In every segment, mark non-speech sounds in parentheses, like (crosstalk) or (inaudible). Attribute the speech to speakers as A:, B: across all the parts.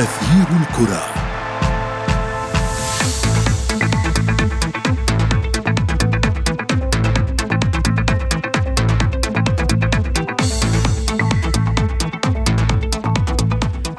A: أثير الكرة.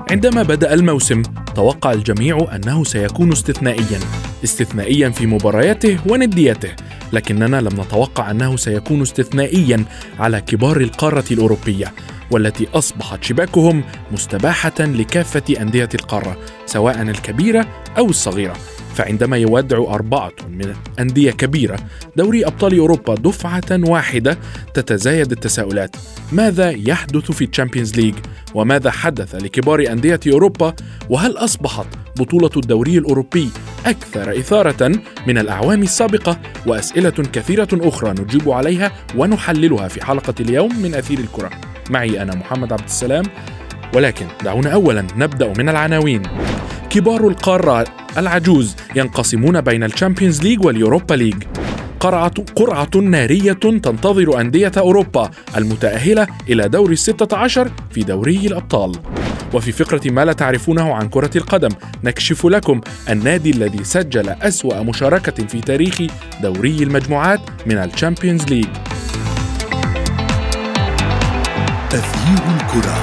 A: عندما بدأ الموسم توقع الجميع أنه سيكون استثنائيا استثنائيا في مبارياته ونديته لكننا لم نتوقع أنه سيكون استثنائيا على كبار القارة الأوروبية. والتي أصبحت شباكهم مستباحة لكافة أندية القارة سواء الكبيرة أو الصغيرة. فعندما يودع أربعة من أندية كبيرة دوري أبطال أوروبا دفعة واحدة تتزايد التساؤلات. ماذا يحدث في الشامبيونز ليج وماذا حدث لكبار أندية أوروبا؟ وهل أصبحت بطولة الدوري الأوروبي أكثر إثارة من الأعوام السابقة وأسئلة كثيرة أخرى نجيب عليها ونحللها في حلقة اليوم من أثير الكرة. معي أنا محمد عبد السلام ولكن دعونا أولا نبدأ من العناوين. كبار القارة العجوز ينقسمون بين الشامبيونز ليج واليوروبا ليج. قرعة, قرعة نارية تنتظر أندية أوروبا المتأهلة إلى دور الستة عشر في دوري الأبطال. وفي فقرة ما لا تعرفونه عن كرة القدم نكشف لكم النادي الذي سجل أسوأ مشاركة في تاريخ دوري المجموعات من الشامبيونز ليج. أثير الكرة.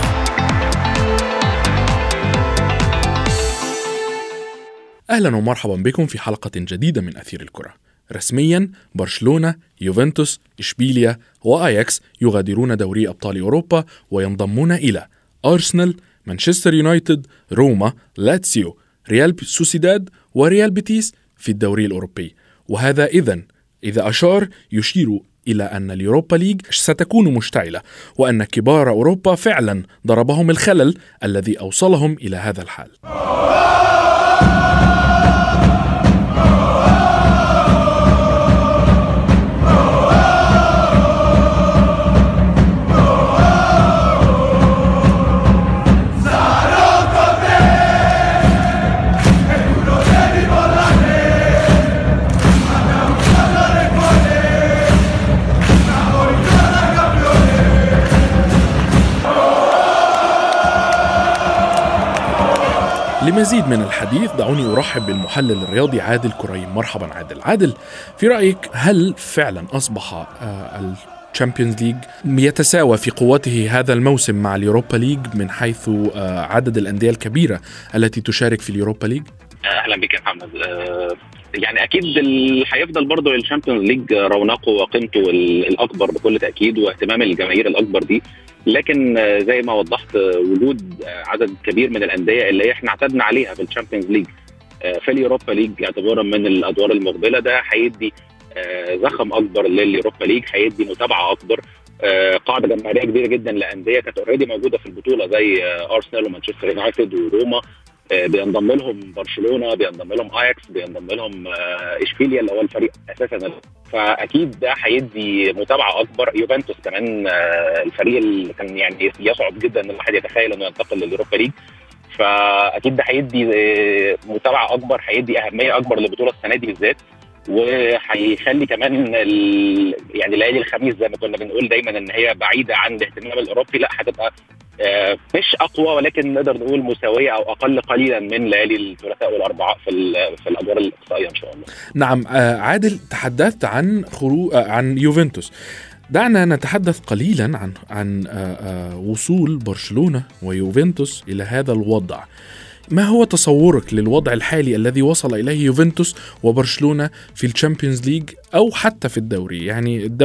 A: أهلا ومرحبا بكم في حلقة جديدة من أثير الكرة. رسميا برشلونة، يوفنتوس، إشبيليا وآياكس يغادرون دوري أبطال أوروبا وينضمون إلى أرسنال، مانشستر يونايتد، روما، لاتسيو، ريال سوسيداد وريال بيتيس في الدوري الأوروبي. وهذا اذا إذا أشار يشير إلى أن اليوروبا ليج ستكون مشتعلة وأن كبار أوروبا فعلا ضربهم الخلل الذي أوصلهم إلى هذا الحال. لمزيد من الحديث دعوني أرحب بالمحلل الرياضي عادل كريم. مرحبا عادل. عادل في رأيك هل فعلا أصبح آه، الشامبيونز ليج يتساوى في قوته هذا الموسم مع اليوروبا ليج من حيث آه، عدد الأندية الكبيرة التي تشارك في اليوروبا ليج؟
B: أهلا بك يا محمد. آه، يعني أكيد هيفضل برضه الشامبيونز ليج رونقه وقيمته الأكبر بكل تأكيد واهتمام الجماهير الأكبر دي. لكن زي ما وضحت وجود عدد كبير من الأندية اللي إحنا اعتدنا عليها في الشامبيونز ليج في اليوروبا ليج اعتبارا من الأدوار المقبلة ده هيدي زخم أكبر لليوروبا ليج هيدي متابعة أكبر قاعدة جماهيرية كبيرة جدا لأندية كانت already موجودة في البطولة زي ارسنال ومانشستر يونايتد وروما بينضم لهم برشلونة بينضم لهم اياكس بينضم لهم إشبيليا اللي هو الفريق أساسا. فأكيد ده هيدي متابعة أكبر. يوفنتوس كمان الفريق اللي كان يعني يصعب جدا إن الواحد يتخيل إنه ينتقل لليوروبا ليج. فأكيد ده هيدي متابعة أكبر هيدي أهمية أكبر للبطولة السنة دي بالذات. وهيخلي كمان يعني ليالي الخميس زي ما كنا بنقول دايما إن هي بعيدة عن الاهتمام الأوروبي. لا هتبقى مش أقوى ولكن نقدر نقول مساوية أو أقل قليلا من ليالي الثلاثاء والأربعاء في في الأدوار الإقصائية إن شاء الله.
A: نعم عادل تحدثت عن خروج عن يوفنتوس. دعنا نتحدث قليلا عن عن وصول برشلونة ويوفنتوس إلى هذا الوضع. ما هو تصورك للوضع الحالي الذي وصل إليه يوفنتوس وبرشلونة في الشامبيونز ليج أو حتى في الدوري؟ يعني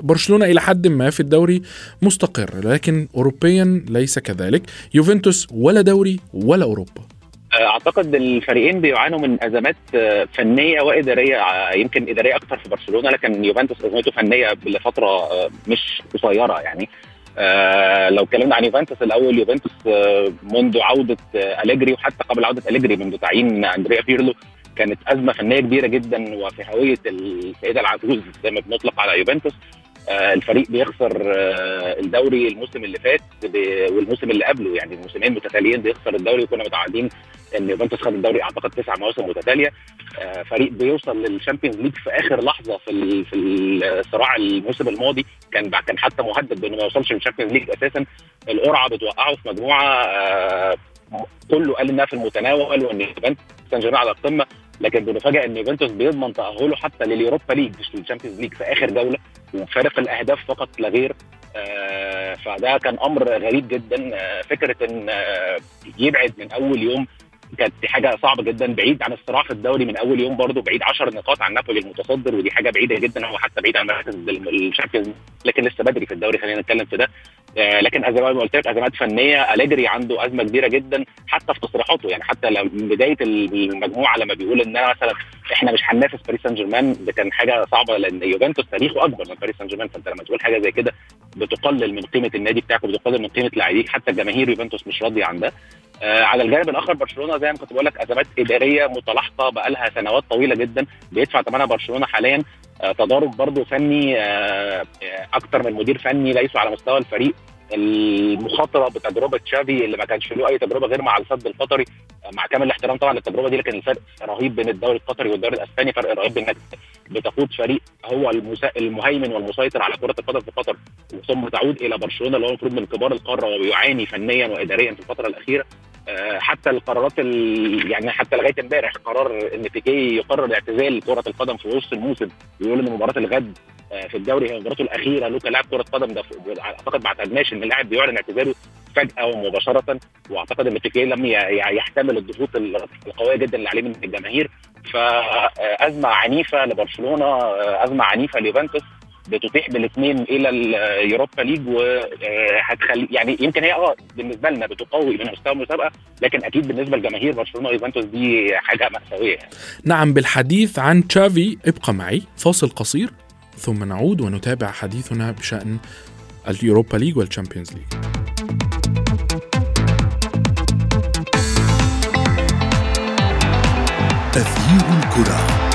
A: برشلونة إلى حد ما في الدوري مستقر لكن اوروبيا ليس كذلك. يوفنتوس ولا دوري ولا أوروبا.
B: أعتقد الفريقين بيعانوا من أزمات فنية وإدارية يمكن إدارية أكثر في برشلونة لكن يوفنتوس أزمته فنية لفترة مش قصيرة يعني. آه لو اتكلمنا عن يوفنتوس الأول يوفنتوس آه منذ عودة آه أليجري وحتى قبل عودة أليجري منذ تعيين أندريا بيرلو كانت أزمة فنية كبيرة جدا وفي هوية السيدة العجوز زي ما بنطلق على يوفنتوس. الفريق بيخسر آه الدوري الموسم اللي فات والموسم اللي قبله. يعني الموسمين متتاليين بيخسر الدوري وكنا متعودين إن يوفنتوس خد الدوري أعتقد تسع مواسم متتالية. آه فريق بيوصل للشامبيونز ليج في آخر لحظة في في الصراع الموسم الماضي. كان كان حتى مهدد بأنه ما يوصلش للشامبيونز ليج أساسا. القرعة بتوقعه في مجموعة كله قال إنها في المتناول وإن يوفنتوس وسان جيرمان على القمه لكن بنتفاجئ إن يوفنتوس بيضمن تأهله حتى لليوروبا ليج مش للشامبيونز ليج في آخر جوله وفارق الأهداف فقط لا غير. آه فده كان أمر غريب جدا. آه فكرة إن آه يبعد من أول يوم كانت دي حاجة صعبة جدا بعيد عن الصراع في الدوري من أول يوم برضه بعيد 10 نقاط عن نابولي المتصدر ودي حاجة بعيدة جدا هو حتى بعيد عن مركز الشامبيونز لكن لسه بدري في الدوري خلينا نتكلم في ده. آه لكن زي ما قلت لك ازمات فنية اليجري عنده أزمة كبيرة جدا حتى في تصريحاته يعني حتى من بداية المجموعة لما بيقول إن أنا مثلا إحنا مش هننافس باريس سان جيرمان ده كان حاجة صعبة لأن يوفنتوس تاريخه أكبر من باريس سان جيرمان فأنت لما تقول حاجة زي كده بتقلل من قيمة النادي بتاعك وبتقلل من قيمة لاعبيك حتى جماهير يوفنتوس مش راضية عن ده. آه على الجانب الآخر برشلونة زي ما كنت بقول لك أزمات إدارية متلاحقة بقى لها سنوات طويلة جدا بيدفع ثمنها برشلونة حاليا آه تضارب برضه فني آه أكتر من مدير فني ليسوا على مستوى الفريق المخاطرة بتجربة تشافي اللي ما كانش له أي تجربة غير مع السد القطري مع كامل الاحترام طبعا للتجربة دي لكن الفرق رهيب بين الدوري القطري والدوري الإسباني فرق رهيب إنك بتقود فريق هو المهيمن والمسيطر على كرة القدم في قطر ثم تعود إلى برشلونة اللي هو المفروض من كبار القارة وبيعاني فنيا واداريا في الفترة الأخيرة. حتى القرارات يعني حتى لغاية امبارح قرار إن بيكي يقرر اعتزال كرة القدم في وسط الموسم ويقول إن مباراة الغد في الدوري هي مباراته الأخيرة له كلاعب كرة قدم ده أعتقد ما اعتدناش إن اللاعب بيعلن اعتزاله فجأة ومباشرة وأعتقد إن بيكي لم يحتمل الضغوط القوية جدا اللي عليه من الجماهير فأزمة عنيفة لبرشلونة أزمة عنيفة ليوفنتوس بتتيح بالاثنين إلى اليوروبا ليج وهتخلي يعني يمكن هي آه بالنسبة لنا بتقوي من مستوى المسابقة لكن أكيد بالنسبة لجماهير برشلونة ويوفنتوس دي حاجة مأساوية يعني.
A: نعم بالحديث عن تشافي ابقى معي فاصل قصير ثم نعود ونتابع حديثنا بشأن اليوروبا ليج والشامبيونز ليج.
C: تغيير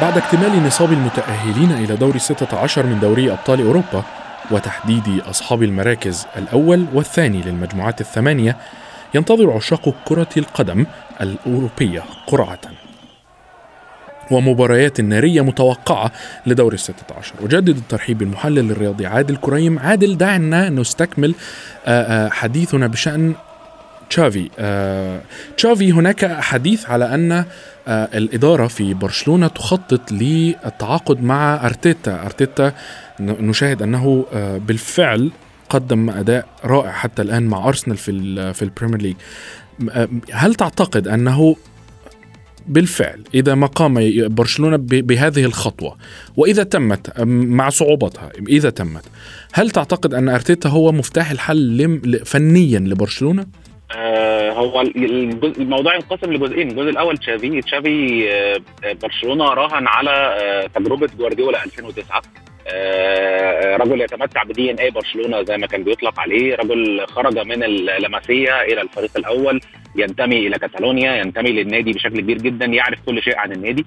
A: بعد اكتمال نصاب المتأهلين إلى دور 16 من دوري أبطال أوروبا وتحديد أصحاب المراكز الأول والثاني للمجموعات الثمانية ينتظر عشاق كرة القدم الأوروبية قرعة. ومباريات نارية متوقعة لدور الستة عشر. أجدد الترحيب بالمحلل الرياضي عادل كريم. عادل دعنا نستكمل حديثنا بشأن تشافي. آه، تشافي هناك حديث على أن آه، الإدارة في برشلونة تخطط للتعاقد مع أرتيتا. أرتيتا نشاهد أنه آه، بالفعل قدم أداء رائع حتى الآن مع أرسنال في في البريمير ليج. هل تعتقد أنه بالفعل إذا ما قام برشلونة بهذه الخطوة وإذا تمت مع صعوبتها إذا تمت هل تعتقد أن أرتيتا هو مفتاح الحل فنيا لبرشلونة؟
B: آه هو الموضوع ينقسم لجزئين. الجزء الأول تشافي. تشافي آه برشلونة راهن على آه تجربة جوارديولا 2009 رجل يتمتع بدي ان اي برشلونة زي ما كان بيطلق عليه. رجل خرج من اللمسيه إلى الفريق الأول. ينتمي إلى كاتالونيا ينتمي للنادي بشكل كبير جدا يعرف كل شيء عن النادي.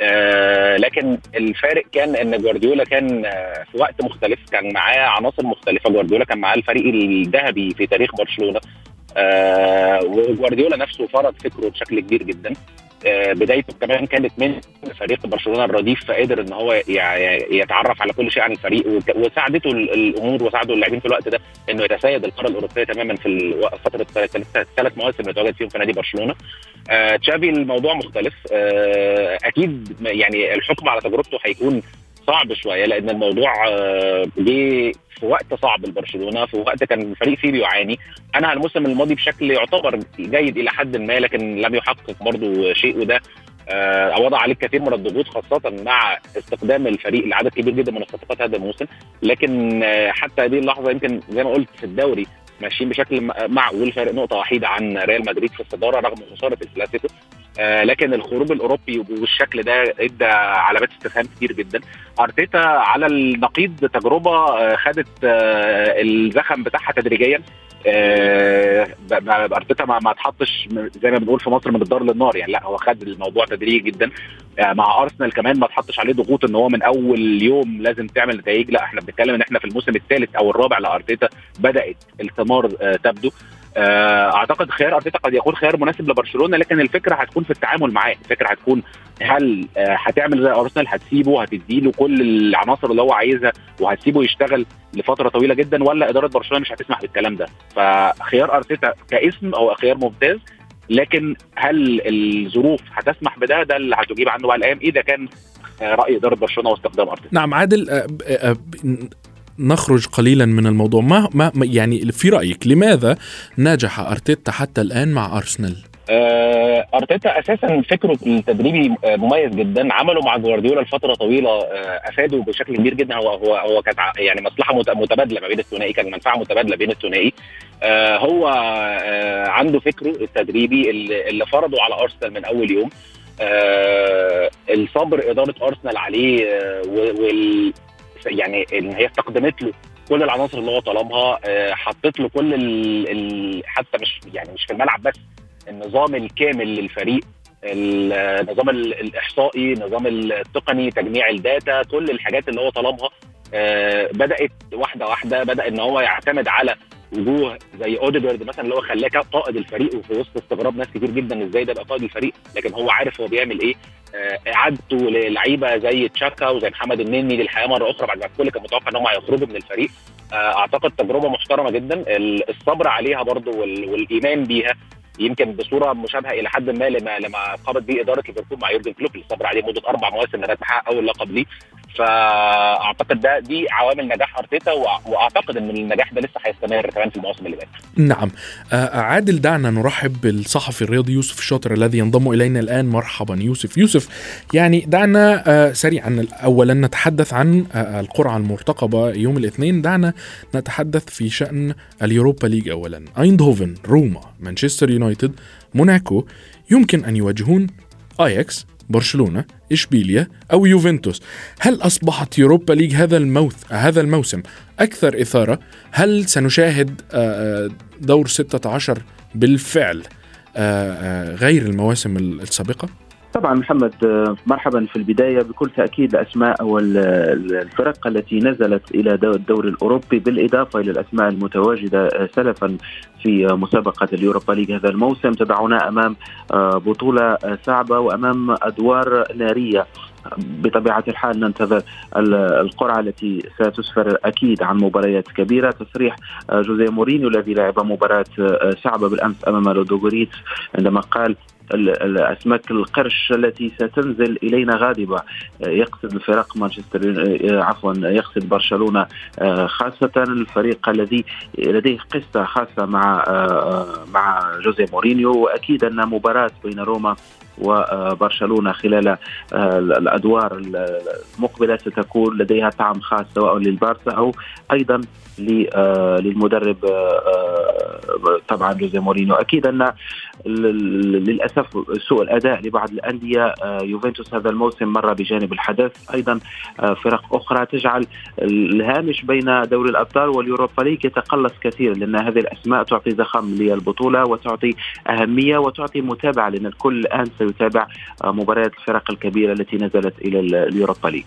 B: آه لكن الفارق كان إن جوارديولا كان آه في وقت مختلف كان معاه عناصر مختلفة. جوارديولا كان معاه الفريق الذهبي في تاريخ برشلونة. آه وجوارديولا نفسه فرض فكره بشكل كبير جدا. آه بدايته كمان كانت من فريق برشلونة الرديف فقدر إن هو يتعرف على كل شيء عن الفريق وساعدته الأمور وساعده اللاعبين في الوقت ده إنه يتسيد القارة الأوروبية تماما في فتره ثلاث مواسم اللي تواجد فيهم في نادي برشلونة. آه تشافي الموضوع مختلف. آه أكيد يعني الحكم على تجربته هيكون صعب شوية لأن الموضوع جه في وقت صعب لبرشلونة في وقت كان الفريق فيه بيعاني. أنا الموسم الماضي بشكل يعتبر جيد إلى حد ما لكن لم يحقق برضه شيء وده آه وضع عليه كثير من الضغوط خاصة مع استخدام الفريق لعدد كبير جدا من الصفقات هذا الموسم. لكن آه حتى هذه اللحظة يمكن زي ما قلت في الدوري ماشيين بشكل معقول فارق نقطة وحيدة عن ريال مدريد في الصدارة رغم خسارة الكلاسيكو. آه لكن الخروج الأوروبي بالشكل ده إدى علامات استفهام كتير جدا. أرتيتا على النقيض تجربة آه خدت آه الزخم بتاعها تدريجيا. آه أرتيتا ما, اتحطش زي ما بنقول في مصر من الدار للنار يعني. لا هو خد الموضوع تدريجي جدا. آه مع أرسنال كمان ما اتحطش عليه ضغوط إن هو من أول يوم لازم تعمل نتائج. لا إحنا بنتكلم إن إحنا في الموسم الثالث أو الرابع لأرتيتا بدأت الثمار آه تبدو. آه، أعتقد خيار أرتيتا قد يكون خيار مناسب لبرشلونة لكن الفكرة هتكون في التعامل معاه. الفكرة هتكون هل آه، هتعمل زي أرسنال؟ هتسيبه؟ هتديله كل العناصر اللي هو عايزها وهتسيبه يشتغل لفترة طويلة جدا ولا إدارة برشلونة مش هتسمح بالكلام ده؟ فخيار أرتيتا كاسم أو خيار ممتاز لكن هل الظروف هتسمح بده؟ ده اللي هتجيب عنه بقى الأيام إذا كان آه، رأي إدارة برشلونة واستخدام أرتيتا.
A: نعم عادل نخرج قليلا من الموضوع. ما, ما يعني في رأيك لماذا نجح أرتيتا حتى الآن مع أرسنال؟
D: آه أرتيتا أساسا فكره التدريبي مميز جدا. عمله مع جوارديولا لفترة طويلة آه أفاده بشكل كبير جدا. هو هو هو كانت يعني مصلحة متبادلة ما بين الثنائي كان منفعة متبادلة بين الثنائي. آه هو آه عنده فكره التدريبي اللي, اللي فرضه على أرسنال من أول يوم. آه الصبر إدارة أرسنال عليه آه وال يعني إن هي استخدمت له كل العناصر اللي هو طلبها حطت له كل ال ال حتى مش يعني مش في الملعب بس النظام الكامل للفريق النظام الإحصائي النظام التقني تجميع ال data كل الحاجات اللي هو طلبها بدأت واحدة واحدة بدأ إن هو يعتمد على وجوه زي اوديجارد مثلا اللي هو خلاه قائد الفريق وفي وسط استغراب ناس كتير جدا إزاي ده يبقى قائد الفريق لكن هو عارف هو بيعمل إيه. إعادته للعيبة زي تشاكا وزي محمد النني للحياة مرة أخرى بعد ما الكل كان متوقع إن هم هيخرجوا من الفريق. أعتقد تجربة محترمة جدا. الصبر عليها برضو والإيمان بيها. يمكن بصورة مشابهة إلى حد ما لما لما قامت به إدارة ليفربول مع يورجن كلوب اللي صبر عليه مده أربع مواسم لغاية ما حقق أول لقب ليه. فأعتقد ده دي عوامل نجاح أرتيتا وأعتقد إن النجاح ده لسه هيستمر كمان في المواسم اللي جاية.
A: نعم. عادل دعنا نرحب بالصحفي الرياضي يوسف الشاطر الذي ينضم إلينا الآن. مرحبا يوسف. يوسف يعني دعنا سريعا اولا نتحدث عن القرعة المرتقبة يوم الاثنين. دعنا نتحدث في شأن اليوروبا ليج اولا. أيندهوفن روما مانشستر يونايتد موناكو يمكن أن يواجهون آياكس برشلونة إشبيليا أو يوفنتوس. هل أصبحت يوروبا ليج هذا الموث هذا الموسم أكثر إثارة؟ هل سنشاهد دور 16 بالفعل غير المواسم السابقة؟
E: طبعا محمد مرحبا في البداية. بكل تأكيد الأسماء والفرق التي نزلت إلى الدوري الأوروبي بالإضافة إلى الأسماء المتواجدة سلفا في مسابقة اليوروبا ليج هذا الموسم. تضعنا أمام بطولة صعبة وأمام أدوار نارية. بطبيعة الحال ننتظر القرعة التي ستسفر أكيد عن مباريات كبيرة. تصريح جوزيه مورينيو الذي لعب مباراة صعبة بالأمس أمام لودوغوريتس عندما قال الاسماك القرش التي ستنزل إلينا غاضبة. يقصد الفرق مانشستر عفوا يقصد برشلونة خاصة الفريق الذي لديه قصة خاصة مع مع جوزيه مورينيو. وأكيد أن مباراة بين روما وبرشلونة خلال الأدوار المقبلة ستكون لديها طعم خاص سواء للبارسا أو أيضا للمدرب طبعا جوزيه مورينيو. أكيد أن للأسف سوء الأداء لبعض الأندية. يوفنتوس هذا الموسم مر بجانب الحدث. أيضا فرق أخرى تجعل الهامش بين دوري الأبطال واليوروبا ليج يتقلص كثيرا لأن هذه الأسماء تعطي زخم للبطولة وتعطي أهمية وتعطي متابعة لأن الكل الآن سيتابع مباريات الفرق الكبيرة التي نزلت إلى اليوروبا ليج.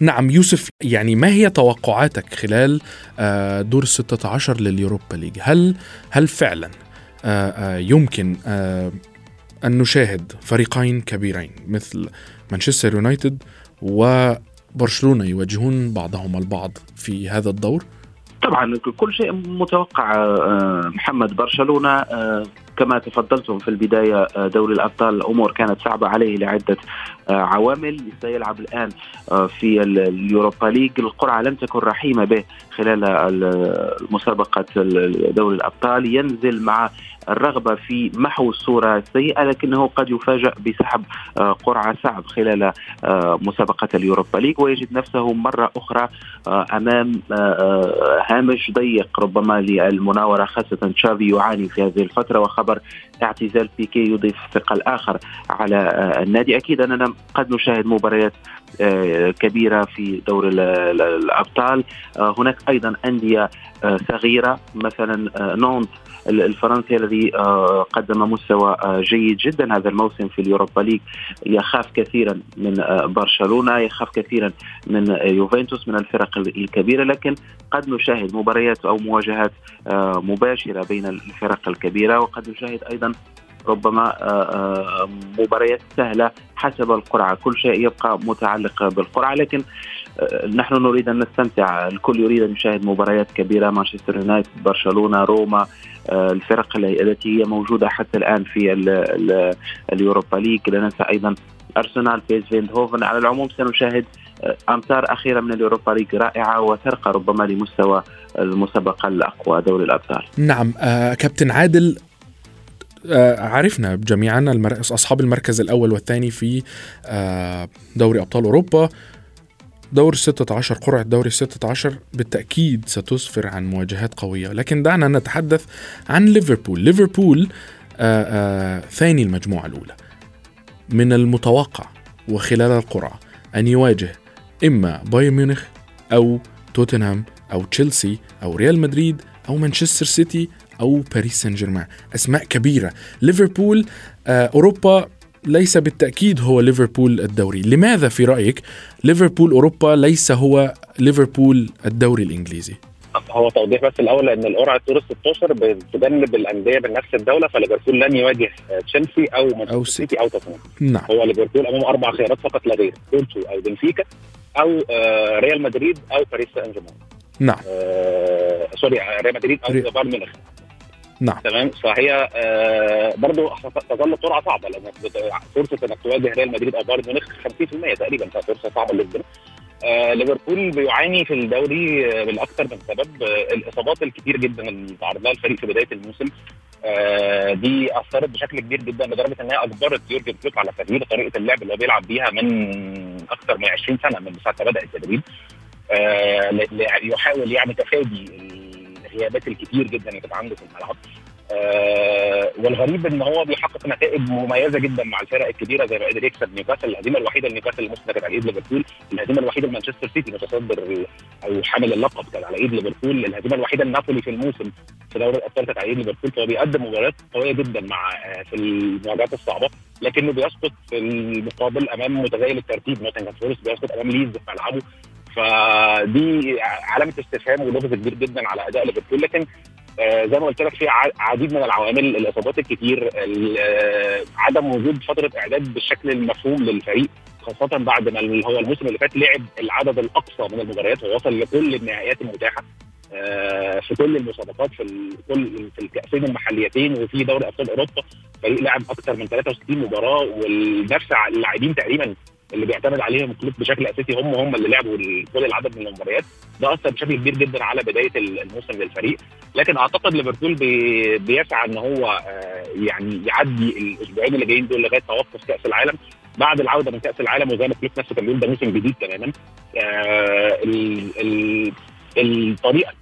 A: نعم يوسف يعني ما هي توقعاتك خلال دور 16 لليوروبا ليج؟ هل هل فعلا يمكن أن نشاهد فريقين كبيرين مثل مانشستر يونايتد وبرشلونة يواجهون بعضهم البعض في هذا الدور؟
E: طبعا كل شيء متوقع محمد برشلونة كما تفضلتم في البداية دوري الأبطال الأمور كانت صعبة عليه لعدة عوامل سيلعب الآن في اليوروبا ليج. القرعة لم تكن رحيمة به خلال مسابقة دوري الأبطال. ينزل مع الرغبة في محو الصورة السيئة لكنه قد يفاجأ بسحب قرعة صعب خلال مسابقة اليوروبا ليج. ويجد نفسه مرة أخرى أمام هامش ضيق ربما للمناورة خاصة تشافي يعاني في هذه الفترة. وخبر خبر اعتزال بيكي يضيف ثقل آخر على النادي. أكيد أننا قد نشاهد مباريات كبيرة في دور الأبطال. هناك أيضا أندية صغيرة مثلا نانت الفرنسي الذي آه، قدم مستوى آه، جيد جدا هذا الموسم في اليوروبا ليج. يخاف كثيرا من آه، برشلونة يخاف كثيرا من يوفنتوس من الفرق الكبيرة. لكن قد نشاهد مباريات أو مواجهات مباشرة بين الفرق الكبيرة. وقد نشاهد أيضا ربما مباريات سهلة حسب القرعة، كل شيء يبقى متعلق بالقرعة. لكن نحن نريد أن نستمتع، الكل يريد أن يشاهد مباريات كبيرة. مانشستر يونايتد، برشلونة، روما، آه، الفرق التي هي موجودة حتى الآن في اليوروبا ليج. لا ننسى أيضا أرسنال بي إس في آيندهوفن على العموم سنشاهد آه، أمتار أخيرة من اليوروبا ليج رائعة وترقى ربما لمستوى المسابقة الأقوى دوري الأبطال.
A: نعم آه كابتن عادل آه عرفنا جميعا المركز أصحاب المركز الأول والثاني في آه دوري أبطال أوروبا. دور 16 قرعة دوري 16 بالتأكيد ستسفر عن مواجهات قوية. لكن دعنا نتحدث عن ليفربول. ليفربول آآ آآ ثاني المجموعة الأولى. من المتوقع وخلال القرعة أن يواجه إما بايرن ميونخ أو توتنهام أو تشيلسي أو ريال مدريد أو مانشستر سيتي أو باريس سان جيرمان. أسماء كبيرة. ليفربول أوروبا ليس بالتأكيد هو ليفربول الدوري. لماذا في رأيك ليفربول أوروبا ليس هو ليفربول الدوري الإنجليزي؟
B: هو توضيح بس الأول إن القرعة دور 16 بتجنب الأندية من نفس الدولة فليفربول لن يواجه تشيلسي أو مانشستر سيتي أو توتنهام.
A: نعم.
B: هو ليفربول امامه أربع خيارات فقط لا غير بورتو أو بنفيكا أو آه ريال مدريد أو باريس سان جيرمان.
A: نعم.
B: آه sorry ريال مدريد أو بايرن ميونخ.
A: نعم.
B: تمام؟ فهي آه برضه تظل قرعه صعبة لأن فرصة إنك تواجه ريال مدريد أو بايرن ميونخ 50% تقريبا ففرصة صعبة جدا. آه ليفربول بيعاني في الدوري آه بالأكثر من سبب آه الإصابات الكتير جدا اللي تعرض لها الفريق في بداية الموسم. آه دي أثرت بشكل كبير جدا لدرجة إنها أجبرت يورجن كلوب على تغيير طريقة اللعب اللي هو بيلعب بيها من أكثر من 20 سنة من ساعة ما بدأ التدريب. آه يحاول يعني تفادي الغيابات الكتير جدا اللي كانت عنده في الملعب. آه والغريب إن هو بيحقق نتائج مميزة جدا مع الفرق الكبيرة زي ما قدر يكسب نيوكاسل الهزيمة الوحيدة لنيوكاسل الموسم كانت على إيد ليفربول الهزيمة الوحيدة لمانشستر سيتي متصدر أو حامل اللقب كانت على إيد ليفربول الهزيمة الوحيدة لنابولي في الموسم في دوري الأبطال كانت على إيد ليفربول فهو بيقدم مباريات قوية جدا مع آه في المواجهات الصعبة لكنه بيسقط في المقابل أمام متذيل الترتيب نوتنغهام فورست بيسقط أمام ليدز في ملعبه. فدي علامة استفهام ولغز كبير جدا على أداء ليفربول. لكن آه زي ما قلت لك في عديد من العوامل الإصابات الكتير عدم وجود فترة إعداد بالشكل المفهوم للفريق خاصة بعد ما هو الموسم اللي فات لعب العدد الأقصى من المباريات ووصل لكل النهائيات المتاحة آه في كل المسابقات في كل في الكأسين المحليتين وفي دوري أبطال أوروبا. فريق لعب أكثر من 63 مباراة ونفس اللاعبين تقريبا اللي بيعتمد عليهم كلوب بشكل أساسي هم هم اللي لعبوا كل العدد من المباريات. ده أثر بشكل كبير جدا على بداية الموسم للفريق. لكن أعتقد ليفربول بي بيسعى إن هو يعني يعدي الأسبوعين اللي جايين دول لغاية توقف كأس العالم. بعد العودة من كأس العالم وزي ما كلوب نفسه كان بيقول ده موسم جديد تماما. الطريقة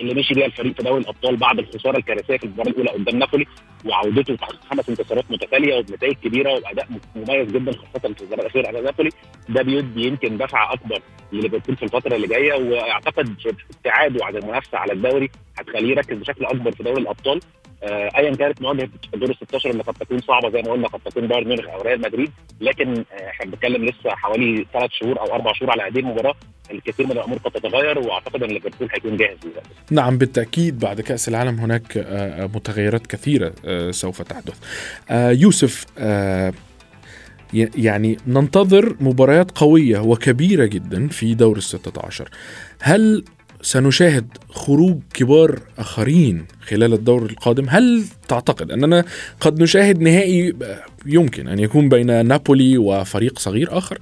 B: اللي مشي بيها الفريق في دوري الأبطال بعد الخسارة الكارثية في المباراة الأولى قدام نابولي وعودته بعد خمس انتصارات متتالية وبنتائج كبيرة وأداء مميز جدا خاصة في المباراة الأخيرة على نابولي. ده بيدي يمكن دفعه أكبر لليفربول في الفترة اللي جاية وأعتقد ابتعاده عن المنافسة على الدوري هتخليه يركز بشكل أكبر في دوري الأبطال. آه ايا كانت مواجهة دور ال 16 اللي قد تكون صعبة زي ما قلنا قد تكون بايرن ميونخ أو ريال مدريد. لكن إحنا آه بنتكلم لسه حوالي ثلاث شهور أو أربع شهور على هذه المباراة. الكثير من الأمور قد تتغير وأعتقد إن ليفربول هيكون جاهز لذلك.
A: نعم بالتأكيد بعد كأس العالم هناك آه متغيرات كثيرة آه سوف تحدث. آه يوسف آه يعني ننتظر مباريات قوية وكبيرة جدا في دور ال 16 هل سنشاهد خروج كبار آخرين خلال الدور القادم؟ هل تعتقد أننا قد نشاهد نهائي؟ يمكن أن يكون بين نابولي وفريق صغير آخر.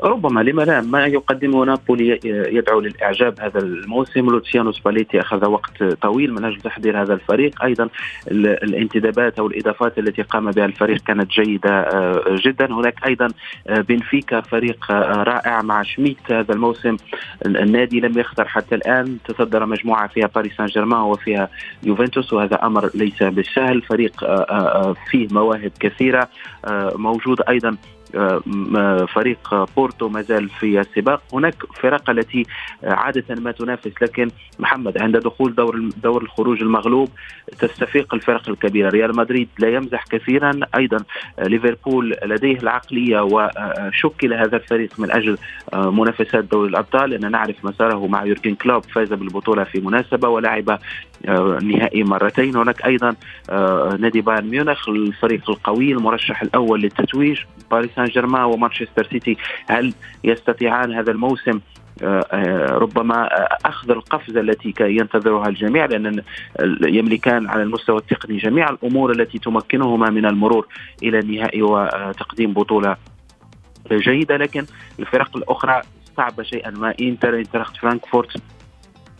E: ربما لما لا ما يقدمه نابولي يدعو للإعجاب هذا الموسم. لوتشيانو سباليتي أخذ وقت طويل من أجل تحضير هذا الفريق. أيضا الانتدابات أو الإضافات التي قام بها الفريق كانت جيدة آه، جدا. هناك أيضا آه، بنفيكا فريق آه، رائع مع شميت هذا الموسم. النادي لم يخسر حتى الآن. تصدر مجموعة فيها باريس سان جيرمان وفيها يوفنتوس وهذا أمر ليس بالسهل. فريق فيه مواهب كثيرة موجود أيضا فريق بورتو ما زال في السباق. هناك فرق التي عادة ما تنافس لكن محمد عند دخول دور دور خروج المغلوب تستفيق الفرق الكبيرة. ريال مدريد لا يمزح كثيرا. أيضا ليفربول لديه العقلية وشكل هذا الفريق من أجل منافسات دوري الأبطال. لأن نعرف مساره مع يورجن كلوب فاز بالبطولة في مناسبة ولعب نهائي مرتين. هناك أيضا نادي بايرن ميونخ الفريق القوي المرشح الأول للتتويج. باريس سان جيرمان ومانشستر سيتي هل يستطيعان هذا الموسم آه، آه، ربما أخذ القفزة التي ينتظرها الجميع لأن يملكان على المستوى التقني جميع الأمور التي تمكنهما من المرور إلى النهائي وتقديم بطولة جيدة. لكن الفرق الأخرى صعبه شيئا ما. إنتر آينتراخت فرانكفورت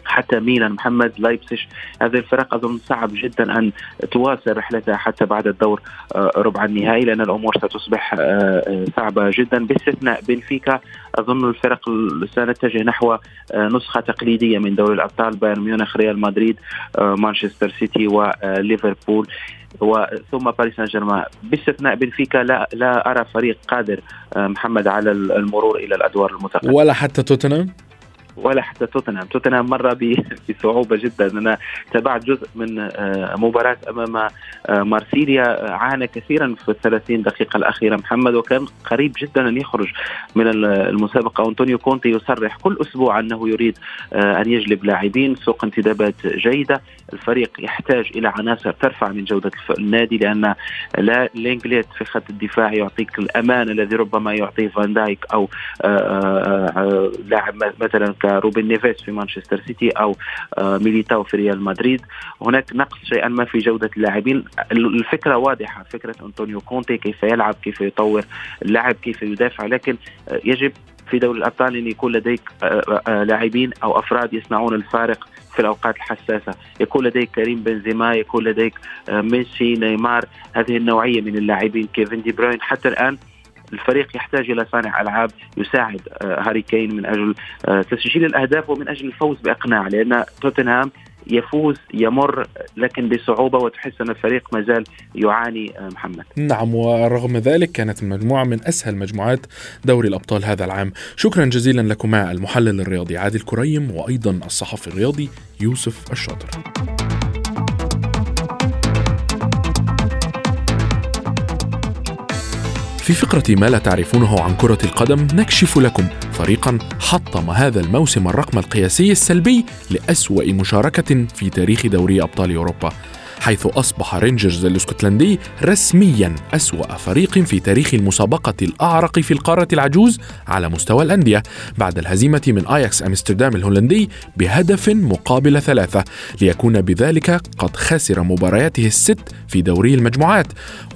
E: حتى ميلان محمد لايبزيش هذه الفرق أظن صعب جدا أن تواصل رحلتها حتى بعد الدور آه، ربع النهائي لأن الأمور ستصبح آه، آه، صعبة جدا. باستثناء بنفيكا أظن الفرق سنتجه نحو نسخة تقليدية من دوري الأبطال بايرن ميونخ ريال مدريد مانشستر سيتي وليفربول وثم باريس سان جيرمان باستثناء بنفيكا لا لا أرى فريق قادر محمد على المرور إلى الأدوار المتقدمة.
A: ولا حتى توتنهام؟
E: ولا حتى توتنهام. توتنهام مر (laughs) بصعوبة جدا. أنا تابعت جزء من آه، مباراة أمام آه، مارسيليا. عانى كثيرا في الثلاثين دقيقة الأخيرة. محمد وكان قريب جدا أن يخرج من المسابقة. أنطونيو كونتي يصرح كل أسبوع أنه يريد آه، أن يجلب لاعبين سوق انتدابات جيدة. الفريق يحتاج إلى عناصر ترفع من جودة النادي لأن لا لونجليه في خط الدفاع يعطيك الأمان الذي ربما يعطيه فان دايك أو لاعب مثلا روبن نيفيس في مانشستر سيتي أو آه، ميليتاو في ريال مدريد. هناك نقص شيئا ما في جودة اللاعبين. الفكرة واضحة فكرة أنطونيو كونتي كيف يلعب كيف يطور اللاعب كيف يدافع لكن آه، يجب في دوري الأبطال إن يكون لديك آه، لاعبين أو أفراد يصنعون الفارق في الأوقات الحساسة، يكون لديك كريم بنزيما، يكون لديك ميسي، نيمار، هذه النوعية من اللاعبين كيفن دي بروين. حتى الآن الفريق يحتاج إلى صانع ألعاب يساعد آه، هاري كين من أجل آه، تسجيل الأهداف ومن أجل الفوز بأقناع لأن توتنهام يفوز يمر لكن بصعوبة وتحس أن الفريق ما زال يعاني آه، محمد.
A: نعم ورغم ذلك كانت المجموعة من أسهل مجموعات دوري الأبطال هذا العام. شكرا جزيلا لكما المحلل الرياضي عادل كريم وأيضا الصحفي الرياضي يوسف الشاطر. في فقرة ما لا تعرفونه عن كرة القدم نكشف لكم فريقا حطم هذا الموسم الرقم القياسي السلبي لأسوأ مشاركة في تاريخ دوري أبطال أوروبا. حيث أصبح رينجرز الإسكتلندي رسميا أسوأ فريق في تاريخ المسابقة الأعرق في القارة العجوز على مستوى الأندية بعد الهزيمة من آياكس أمستردام الهولندي بهدف مقابل ثلاثة ليكون بذلك قد خسر مبارياته الست في دوري المجموعات.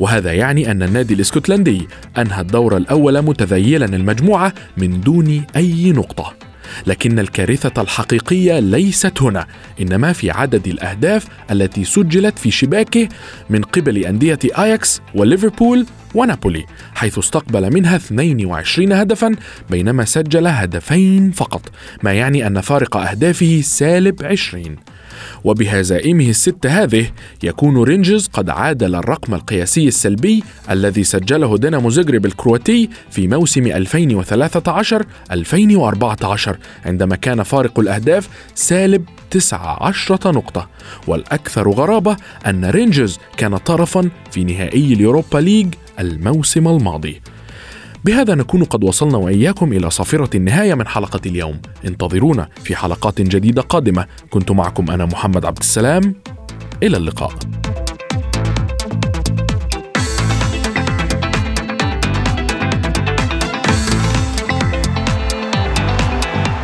A: وهذا يعني أن النادي الإسكتلندي أنهى الدور الأول متذيلا المجموعة من دون أي نقطة. لكن الكارثة الحقيقية ليست هنا إنما في عدد الأهداف التي سجلت في شباكه من قبل أندية آياكس وليفربول ونابولي حيث استقبل منها 22 هدفا بينما سجل هدفين فقط ما يعني أن فارق أهدافه سالب 20 وبهزائمه الست هذه يكون رينجرز قد عادل الرقم القياسي السلبي الذي سجله دينامو زغرب الكرواتي في موسم 2013-2014 عندما كان فارق الأهداف سالب 19 نقطة. والأكثر غرابة أن رينجرز كان طرفا في نهائي اليوروبا ليج الموسم الماضي. بهذا نكون قد وصلنا وإياكم إلى صافرة النهاية من حلقة اليوم. انتظرونا في حلقات جديدة قادمة. كنت معكم أنا محمد عبد السلام. إلى اللقاء.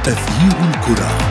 C: أثير الكرة.